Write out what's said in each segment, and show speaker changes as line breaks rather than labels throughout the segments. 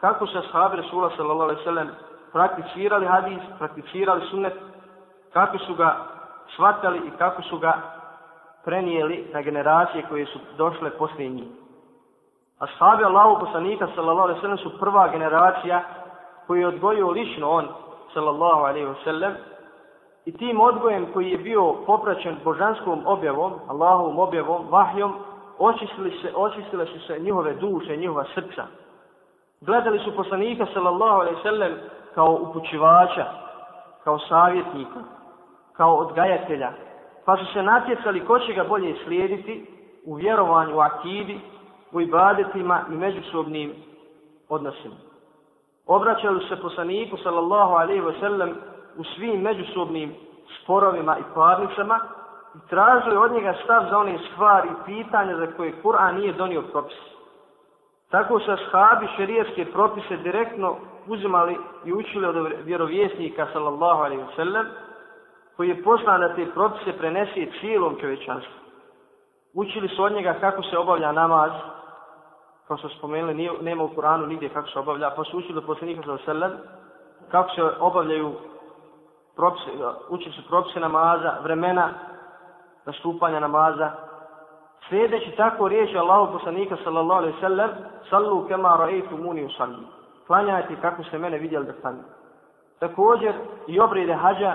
kako su ashabi Resula sallallahu alaihi sallam prakticirali hadis, prakticirali sunnet, kako su ga shvatali i kako su ga prenijeli na generacije koje su došle poslije njih. Ashabi Allahu poslanika sallallahu alaihi sallam su prva generacija koji je odgojio lično on sallallahu alaihi sallam i tim odgojem koji je bio popraćen božanskom objavom, Allahovom objavom, vahjom, očistili se, očistile su se njihove duše, njihova srca. Gledali su poslanika sallallahu alaihi sallam kao upućivača, kao savjetnika, kao odgajatelja, pa su se natjecali ko će ga bolje slijediti u vjerovanju, u akidi, u ibadetima i međusobnim odnosima. Obraćali se poslaniku sallallahu alaihi ve sellem u svim međusobnim sporovima i parnicama i tražili od njega stav za one stvari i pitanja za koje Kur'an nije donio propis. Tako su ashabi šerijevske propise direktno uzimali i učili od vjerovjesnika sallallahu alaihi wa sallam koji je poslan da te propise prenesi cijelom čovečanstvu. Učili su od njega kako se obavlja namaz, kao što spomenuli, nije, nema u Kuranu nigdje kako se obavlja, pa su učili od poslanika sallallahu alaihi wa sallam kako se obavljaju propise, učili su propise namaza, vremena nastupanja namaza. Sljedeći tako riječi Allahu poslanika sallallahu alaihi sallam, sallu kema ra'aytu muni usalli. Klanjajte kako ste mene vidjeli da klanjam. Također i obrede hađa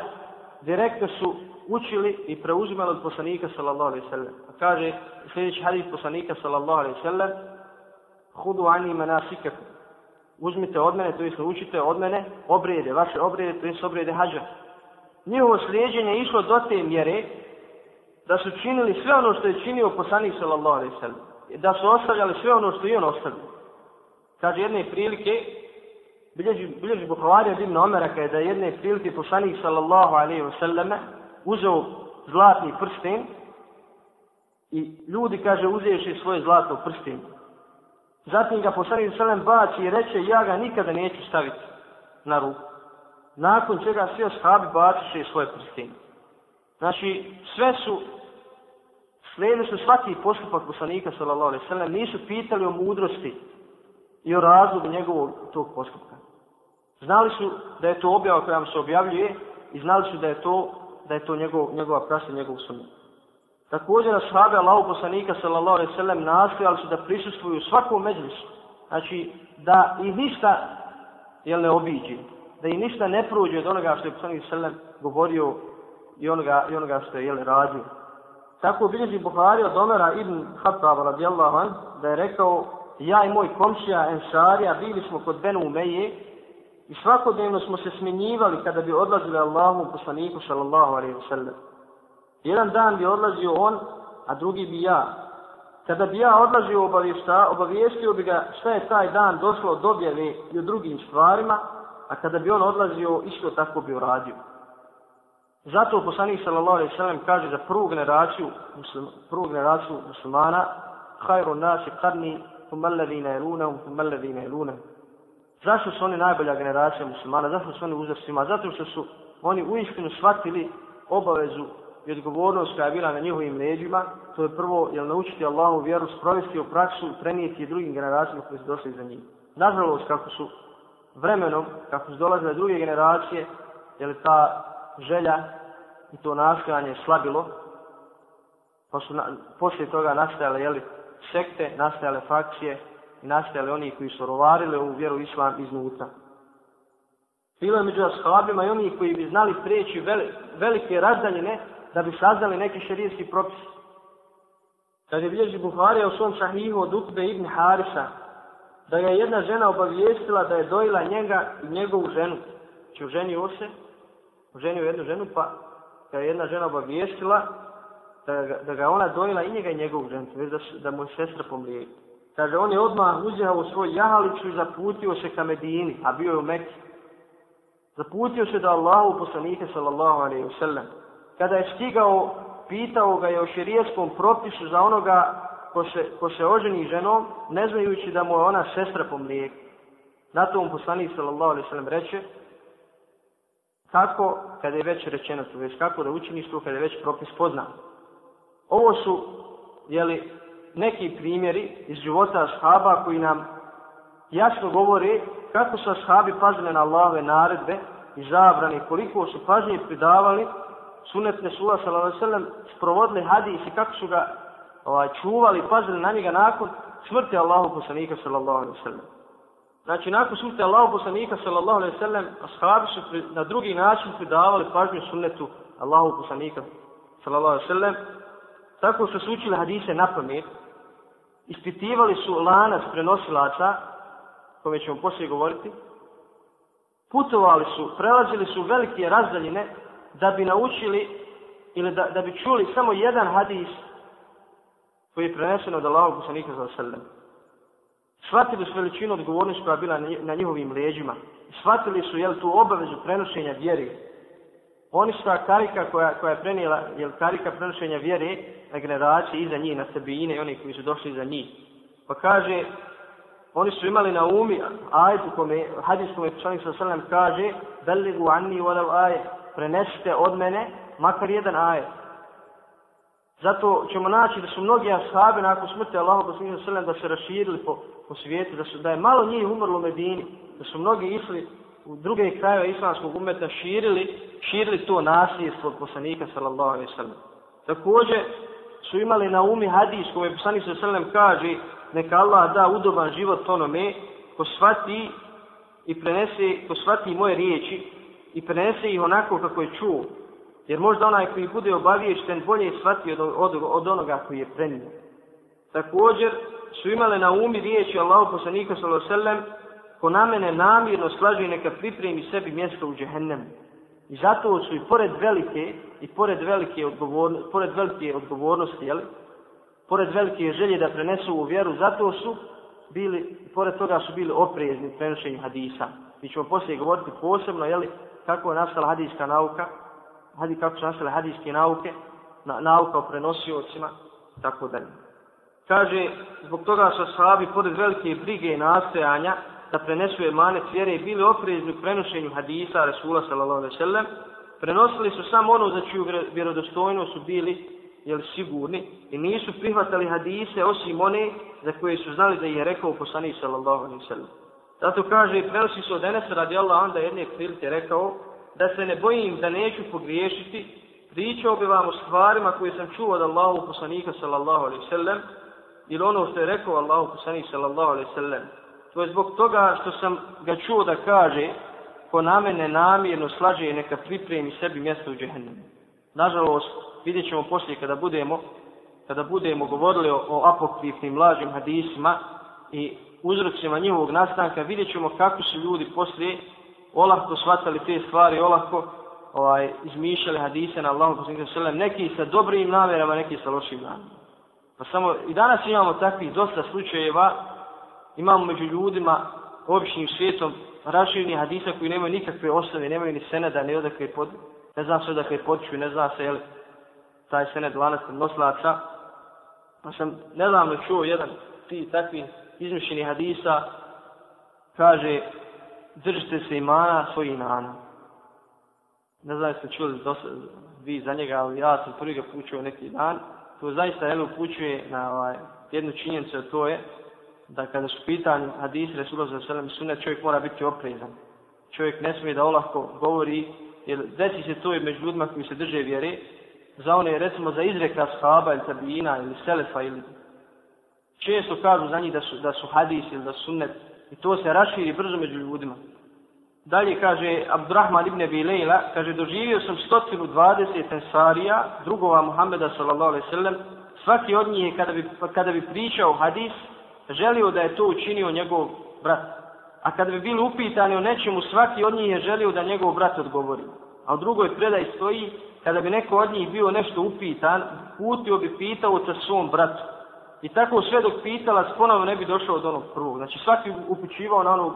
direktno su učili i preuzimali od poslanika sallallahu alaihi sallam. A kaže sljedeći hadis poslanika sallallahu alaihi sallam, hudu ani manasikakum Uzmite od mene, to jest učite od mene obrede, vaše obrede, to jest obrede hađa njihovo slijedženje išlo do te mjere da su činili sve ono što je činio poslanik sallallahu alaihi sallam. Da su ostavljali sve ono što je on ostavio. Kaže jedne prilike, bilježi, bilježi Buhavarija Ibn Omera kada je da jedne prilike poslanik sallallahu alaihi sellem uzeo zlatni prsten i ljudi, kaže, uzejuši svoje zlato prsten. Zatim ga poslanik sallam baci i reče, ja ga nikada neću staviti na ruku nakon čega svi ashabi baciše svoje prstene. Znači, sve su, slijedili su svaki postupak poslanika, sallallahu alaihi sallam, nisu pitali o mudrosti i o razlogu njegovog tog postupka. Znali su da je to objava koja vam se objavljuje i znali su da je to, da je to njegov, njegova prasa, njegov sunnet. Također, ashabi Allahu poslanika, sallallahu alaihi sallam, nastojali su da prisustuju svakom međlisu. Znači, da i ništa, jel ne obiđe, da i ništa ne prođe od onoga što je poslanik sallam govorio i onoga, i onoga što je jel, radio. Tako bilježi Buhari od Omera ibn Khattab radijallahu an, da je rekao, ja i moj komšija Ensarija bili smo kod Benu Umeje i svakodnevno smo se smjenjivali kada bi odlazili Allahu poslaniku sallallahu alaihi wa sallam. Jedan dan bi odlazio on, a drugi bi ja. Kada bi ja odlazio obavješta, obavještio bi ga šta je taj dan došlo od objave i o drugim stvarima, a kada bi on odlazio, isto tako bi uradio. Zato poslanik sallallahu alejhi ve sellem kaže za prvu generaciju, muslim, prvu generaciju muslimana, khairu nasi qarni thumma alladhina yalunhum thumma alladhina yalunhum. Zašto su oni najbolja generacija muslimana? Zašto su oni uzrastima? Zato što su oni uistinu shvatili obavezu i odgovornost koja je bila na njihovim leđima. To je prvo, jel naučiti Allahu vjeru, sprovesti u praksu i prenijeti drugim generacijama koji su došli za njih. Nažalost, kako su vremenom, kako su dolazile druge generacije, je li ta želja i to nastojanje slabilo, pa su na, poslije toga nastajale jeli, sekte, nastajale frakcije i nastajale oni koji su rovarili ovu vjeru islam iznutra. Bilo je među ashabima i oni koji bi znali prijeći veli, velike razdaljine da bi saznali neki šerijski propis. Kad je bilježi Buharija u svom sahihu od Utbe ibn Harisa, da je jedna žena obavijestila da je dojila njega i njegovu ženu. Či znači, ženio se, ženio jednu ženu, pa ga je jedna žena obavijestila da, ga, da ga ona dojila i njega i njegovog ženca, već da, da mu je sestra pomlijeti. Kaže, on je odmah uzeo u svoj jahalicu i zaputio se ka Medini, a bio je u Mekiji. Zaputio se da Allahu poslanike, sallallahu alaihi wasallam. Kada je stigao, pitao ga je o širijetskom propisu za onoga ko se, ko se oženi ženom, ne znajući da mu je ona sestra po mlijeku. Na to mu poslanik sallallahu alaihi wasallam reče, kako, kada je već rečeno to, već kako da učiniš to, kada je već propis poznan. Ovo su, jeli, neki primjeri iz života ashaba koji nam jasno govori kako su ashabi pazili na Allahove naredbe i zabrane, koliko su pažnje pridavali sunet Nesula s.a.v. sprovodili hadis i kako su ga ovaj, čuvali, pazili na njega nakon smrti Allahu poslanika s.a.v. Znači, nakon smrti Allahu poslanika s.a.v. ashabi su pri, na drugi način pridavali pažnju sunnetu Allahu poslanika s.a.v. Tako su se učili hadise na pamet, ispitivali su lanac prenosilaca, kome ćemo poslije govoriti, putovali su, prelazili su velike razdaljine da bi naučili ili da, da bi čuli samo jedan hadis koji je prenesen od Allahog poslanika za sallam. Shvatili su veličinu odgovornosti koja bila na njihovim leđima. Shvatili su jel, tu obavezu prenošenja vjeri. Oni su ta karika koja, koja je prenijela, jel, karika prenošenja vjere na generacije iza njih, na sebine i oni koji su došli iza njih. Pa kaže, oni su imali na umi ajet u kome, hadis kome poslanik sa sallam kaže, beligu anni walau ajet, prenesite od mene makar jedan ajet. Zato ćemo naći da su mnogi ashabi nakon smrti Allahog poslanika sallam da se raširili po, po svijetu, da, su, da je malo njih umrlo u Medini, da su mnogi išli u druge krajeve islamskog umeta širili, širili to nasljedstvo od poslanika sallallahu alaihi sallam. Također su imali na umi hadis kome poslanik sa sallam kaže neka Allah da udoban život onome ko shvati i prenese, ko shvati moje riječi i prenese ih onako kako je čuo. Jer možda onaj koji bude obaviješten bolje shvati od, od, od onoga koji je prenio. Također su imale na umi riječi Allahu poslanika sallallahu alejhi ko na mene namirno slaže neka pripremi sebi mjesto u džehennemu. I zato su i pored velike i pored velike odgovornosti, pored velike odgovornosti, jeli, pored velike želje da prenesu u vjeru, zato su bili, pored toga su bili oprezni prenošenju hadisa. Mi ćemo poslije govoriti posebno, jeli, kako je nastala hadijska nauka, hadi, kako su nastale hadijske nauke, na, nauka o prenosiocima, tako dalje. Kaže, zbog toga su sahabi, pored velike brige i nastojanja, da prenesu emanet vjere, bili oprezni u prenošenju hadisa, Resula sallallahu alaihi sallam, prenosili su samo ono za čiju vjerodostojnost su bili jel, sigurni i nisu prihvatali hadise osim one za koje su znali da je rekao poslanik sallallahu alaihi sallam. Zato kaže, prenosi se od Enesa radi Allah, onda jedne prilike rekao, da se ne bojim da neću pogriješiti, pričao bi vam o stvarima koje sam čuo od Allahu poslanika sallallahu alaihi sallam, ili ono što je rekao Allahu poslanik sallallahu alaihi sallam. To je zbog toga što sam ga čuo da kaže, ko na mene namjerno slađe neka pripremi sebi mjesto u džehennemu. Nažalost, vidjet ćemo poslije kada budemo, kada budemo govorili o, o apokrifnim lažim hadisima i uzrocima njihovog nastanka, vidjet ćemo kako su ljudi poslije olahko shvatali te stvari, olahko ovaj, izmišljali hadise na Allahom poslanika sallam, neki sa dobrim namjerama, neki sa lošim namjerama. Pa samo i danas imamo takvih dosta slučajeva, imamo među ljudima, običnim svijetom, rašivnih hadisa koji nemaju nikakve osnove, nemaju ni seneda, ne odakle pod, ne zna se odakle počuju, ne zna se, jel, taj sened lanac noslaca. Pa sam nedavno čuo jedan ti takvi izmišljeni hadisa, kaže, držite se imana svojih nana. Ne znam ste čuli dosta, vi za njega, ali ja sam prvi ga pučio neki dan. To zaista jedno pučuje na ovaj, jednu činjenicu, a to je da kada su pitanje hadisi Resulullah za selem sunet, čovjek mora biti oprezan. Čovjek ne smije da olahko govori, jer desi se to i među ljudima koji se drže vjere, za one, recimo, za izreka shaba ili tabijina ili selefa ili često kažu za njih da su, da su hadis ili da su sunnet i to se raširi brzo među ljudima. Dalje kaže Abdurrahman ibn Abi Leila, kaže doživio sam 120 ensarija, drugova Muhammeda sallallahu alejhi ve sellem, svaki od njih kada bi kada bi pričao hadis, želio da je to učinio njegov brat. A kada bi bili upitani o nečemu, svaki od njih je želio da njegov brat odgovori. A u drugoj predaj stoji, kada bi neko od njih bio nešto upitan, putio bi pitao sa svom bratu. I tako sve dok pitala, ponovno ne bi došao od onog prvog. Znači svaki upućivao na onog,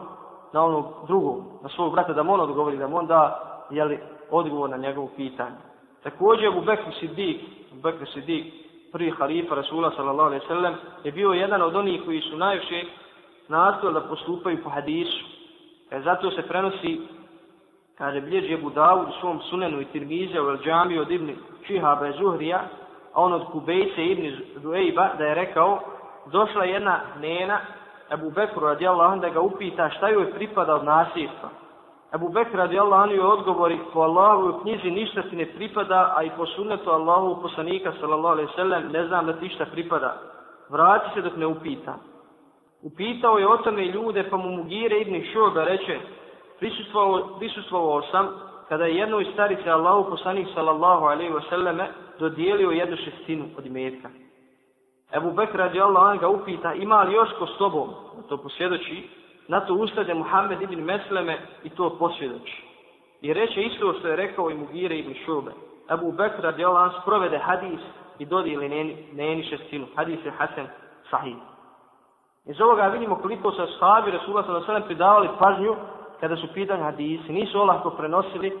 na onog drugog, na svog brata, da mu on odgovori, da mu on da jeli, odgovor na njegovu pitanje. Također u Bekr Siddiq, u Bekru Siddiq, prvi halifa Rasula sallallahu alaihi sallam, je bio jedan od onih koji su najviše nastojali da postupaju po hadisu. E, zato se prenosi kaže bilježi Ebu Dawud u svom sunenu i tirmize u El od Ibni Čihaba i Zuhrija, a on od Kubejce ibn Zuejba da je rekao, došla jedna nena Ebu Bekru radijallahu anhu da ga upita šta joj pripada od nasljedstva. Ebu Bekr radijallahu anhu je odgovori po Allahu u knjizi ništa ti ne pripada, a i po sunnetu Allahu poslanika sallallahu alaihi sallam ne znam da ti šta pripada. Vrati se dok ne upita. Upitao je o tome ljude pa mu Mugire ibn Šoba reče prisustvovao, prisustvovao sam kada je jednoj starice Allahu poslanik sallallahu alaihi wa sallame dodijelio jednu šestinu od imetka. Ebu Bekr radi anhu ga upita ima li još ko s tobom, to posvjedoči, na to ustade Muhammed ibn Mesleme i to posvjedoči. I reče isto što je rekao i Mugire ibn Šube. Ebu Bekr radi Allah sprovede hadis i dodijeli neni, neni šestinu. Hadis je Hasan sahih. Iz ovoga vidimo koliko se sahabi Rasulullah sallallahu alejhi ve pridavali pažnju kada su pitanje hadisi. Nisu olako prenosili,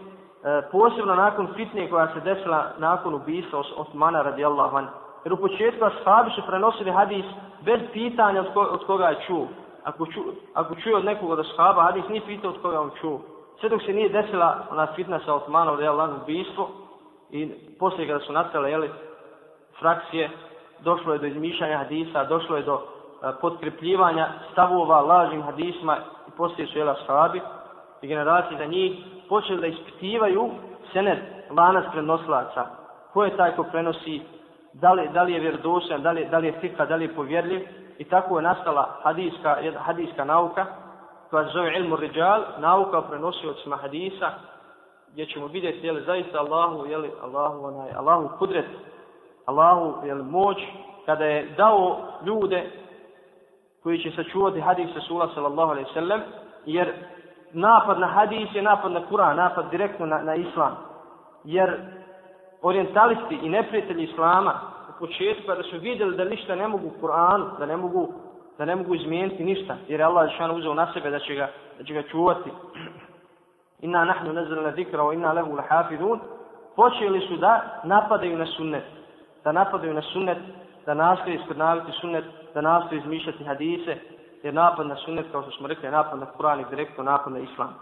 E, posebno nakon fitne koja se desila nakon ubisa Osmana radijallahu anhu. Jer u početku ashabi su prenosili hadis bez pitanja od, ko, od koga je čuo. Ako, ču, ako čuje od nekog od ashaba, hadis nije pitao od koga on čuo. Sve dok se nije desila ona fitna sa Osmanom radijallahu anhu ubistvo i poslije kada su nastale jeli, frakcije, došlo je do izmišljanja hadisa, došlo je do a, potkrepljivanja stavova lažnim hadisma i poslije su jela ashabi i generacije za njih počeli da ispitivaju sened, lanas prenoslaca. Ko je taj ko prenosi, da li, da li je vjerodosan, da li, da li je fika, da li je povjerljiv i tako je nastala hadijska, hadijska nauka koja se zove ilmu riđal, nauka o prenosiocima hadisa gdje ćemo vidjeti je li zaista Allahu, je li Allahu, onaj, Allahu kudret Allahu jel, moć kada je dao ljude koji će sačuvati hadis Rasula sallallahu alaihi sallam jer napad na hadis je napad na Kur'an, napad direktno na, na Islam. Jer orientalisti i neprijatelji Islama u početku kada su vidjeli da ništa ne mogu Kur'an, da ne mogu da ne mogu izmijeniti ništa, jer je Allah šan uzeo na sebe da će ga, da će ga čuvati. Inna nahnu nazrana zikra wa inna lehu lahafidun. Počeli su da napadaju na sunnet da napadaju na sunnet, da nastoje iskrnaviti sunnet, da nastoje izmišljati hadise, jer napad na sunnet, kao što smo rekli, napad na Kur'an i direktno napad na Islam.